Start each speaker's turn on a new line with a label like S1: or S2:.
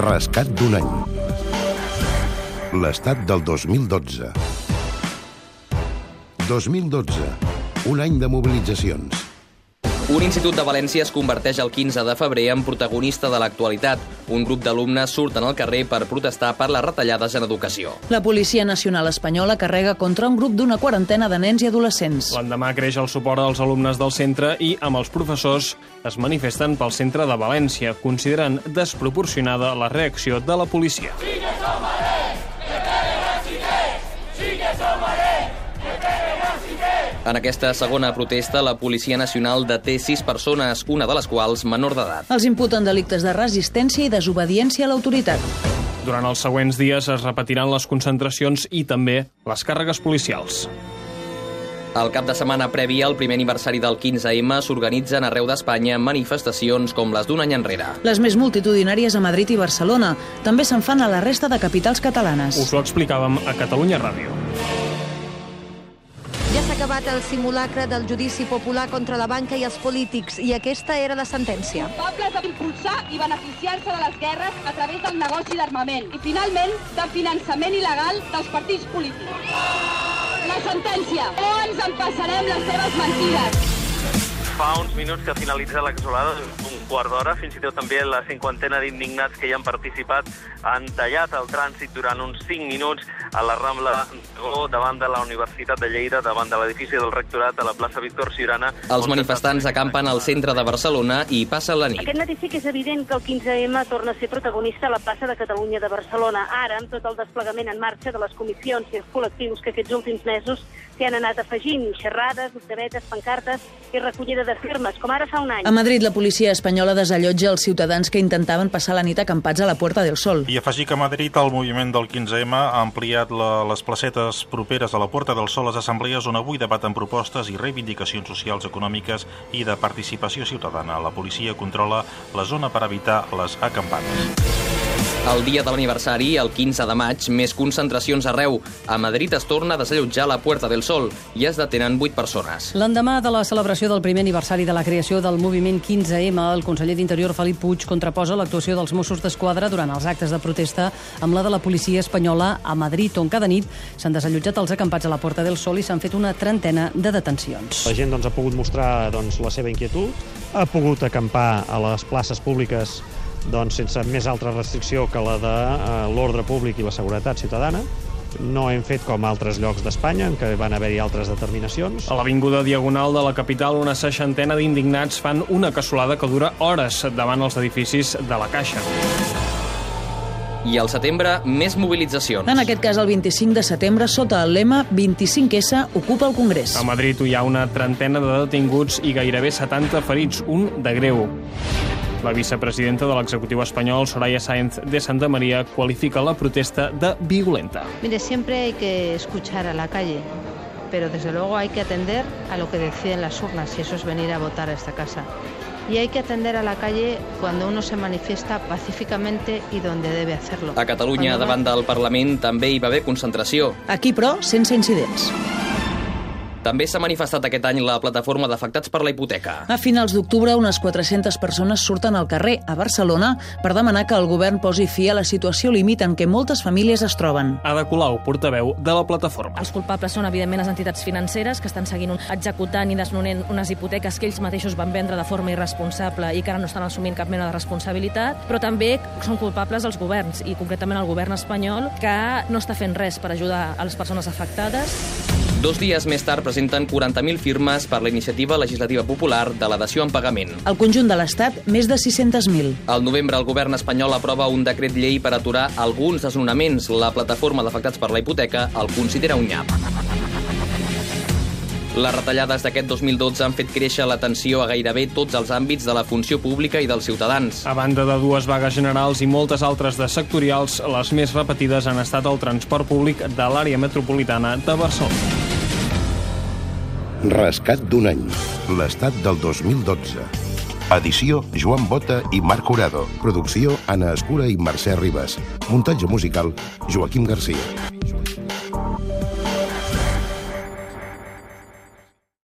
S1: Rescat d'un any. L'estat del 2012. 2012. Un any de mobilitzacions.
S2: Un institut de València es converteix el 15 de febrer en protagonista de l'actualitat. Un grup d'alumnes surten al carrer per protestar per les retallades en educació.
S3: La Policia Nacional Espanyola carrega contra un grup d'una quarantena de nens i adolescents.
S4: L'endemà creix el suport dels alumnes del centre i, amb els professors, es manifesten pel centre de València, considerant desproporcionada la reacció de la policia. Sí que som En aquesta segona protesta, la Policia Nacional deté sis persones, una de les quals menor d'edat.
S3: Els imputen delictes de resistència i desobediència a l'autoritat.
S4: Durant els següents dies es repetiran les concentracions i també les càrregues policials.
S2: El cap de setmana previ al primer aniversari del 15M s'organitzen arreu d'Espanya manifestacions com les d'un any enrere.
S3: Les més multitudinàries a Madrid i Barcelona també se'n fan a la resta de capitals catalanes.
S4: Us ho explicàvem a Catalunya Ràdio
S5: acabat el simulacre del judici popular contra la banca i els polítics i aquesta era la sentència.
S6: Culpables d'impulsar i beneficiar-se de les guerres a través del negoci d'armament i, finalment, del finançament il·legal dels partits polítics. La sentència. O ens empassarem les seves mentides.
S7: Fa uns minuts que finalitza l'exolada, quart d'hora, fins i tot també la cinquantena d'indignats que hi han participat han tallat el trànsit durant uns 5 minuts a la Rambla o davant de la Universitat de Lleida, davant de l'edifici del rectorat a la plaça Víctor Ciurana.
S2: Els manifestants acampen al centre de Barcelona i passen la nit.
S8: Aquest matí sí que és evident que el 15M torna a ser protagonista a la plaça de Catalunya de Barcelona. Ara, amb tot el desplegament en marxa de les comissions i els col·lectius que aquests últims mesos s'hi han anat afegint, xerrades, octavetes, pancartes i recollida de firmes, com ara fa un any.
S3: A Madrid, la policia espanyola desallotja els ciutadans que intentaven passar la nit acampats a la Puerta del Sol.
S9: I afegir que a Madrid el moviment del 15M ha ampliat la, les placetes properes a la Puerta del Sol les assemblees on avui debaten propostes i reivindicacions socials, econòmiques i de participació ciutadana. La policia controla la zona per evitar les acampades.
S2: El dia de l'aniversari, el 15 de maig, més concentracions arreu. A Madrid es torna a desallotjar la Puerta del Sol i es detenen 8 persones.
S10: L'endemà de la celebració del primer aniversari de la creació del moviment 15M, el conseller d'Interior Felip Puig contraposa l'actuació dels Mossos d'Esquadra durant els actes de protesta amb la de la policia espanyola a Madrid, on cada nit s'han desallotjat els acampats a la Puerta del Sol i s'han fet una trentena de detencions.
S11: La gent doncs, ha pogut mostrar doncs, la seva inquietud, ha pogut acampar a les places públiques doncs, sense més altra restricció que la de eh, l'ordre públic i la seguretat ciutadana. No hem fet com altres llocs d'Espanya, en què van haver-hi altres determinacions.
S4: A l'Avinguda Diagonal de la capital, una seixantena d'indignats fan una cassolada que dura hores davant els edificis de la Caixa.
S2: I al setembre, més mobilitzacions.
S3: En aquest cas, el 25 de setembre, sota el lema 25S ocupa el Congrés.
S4: A Madrid hi ha una trentena de detinguts i gairebé 70 ferits, un de greu. La vicepresidenta de l'executiu espanyol, Soraya Sáenz de Santa María, qualifica la protesta de violenta.
S12: Mire, siempre hay que escuchar a la calle, pero desde luego hay que atender a lo que deciden las urnas, y eso es venir a votar a esta casa. Y hay que atender a la calle cuando uno se manifiesta pacíficamente y donde debe hacerlo.
S2: A Catalunya, davant del Parlament, també hi va haver concentració.
S3: Aquí, però, sense incidents.
S2: També s'ha manifestat aquest any la plataforma d'afectats per la hipoteca.
S3: A finals d'octubre, unes 400 persones surten al carrer a Barcelona per demanar que el govern posi fi a la situació límit en què moltes famílies es troben.
S4: Ada Colau, portaveu de la plataforma.
S13: Els culpables són, evidentment, les entitats financeres que estan seguint executant i desnonent unes hipoteques que ells mateixos van vendre de forma irresponsable i que ara no estan assumint cap mena de responsabilitat, però també són culpables els governs, i concretament el govern espanyol, que no està fent res per ajudar a les persones afectades.
S2: Dos dies més tard presenten 40.000 firmes per la iniciativa legislativa popular de la dació en pagament.
S3: Al conjunt de l'Estat, més de 600.000.
S2: Al novembre, el govern espanyol aprova un decret llei per aturar alguns desnonaments. La plataforma d'afectats per la hipoteca el considera un nyap. Les retallades d'aquest 2012 han fet créixer l'atenció a gairebé tots els àmbits de la funció pública i dels ciutadans.
S4: A banda de dues vagues generals i moltes altres de sectorials, les més repetides han estat el transport públic de l'àrea metropolitana de Barcelona.
S1: Rescat d'un any. L'estat del 2012. Edició Joan Bota i Marc Horado. Producció Anna Escura i Mercè Ribas. Muntatge musical Joaquim Garcia.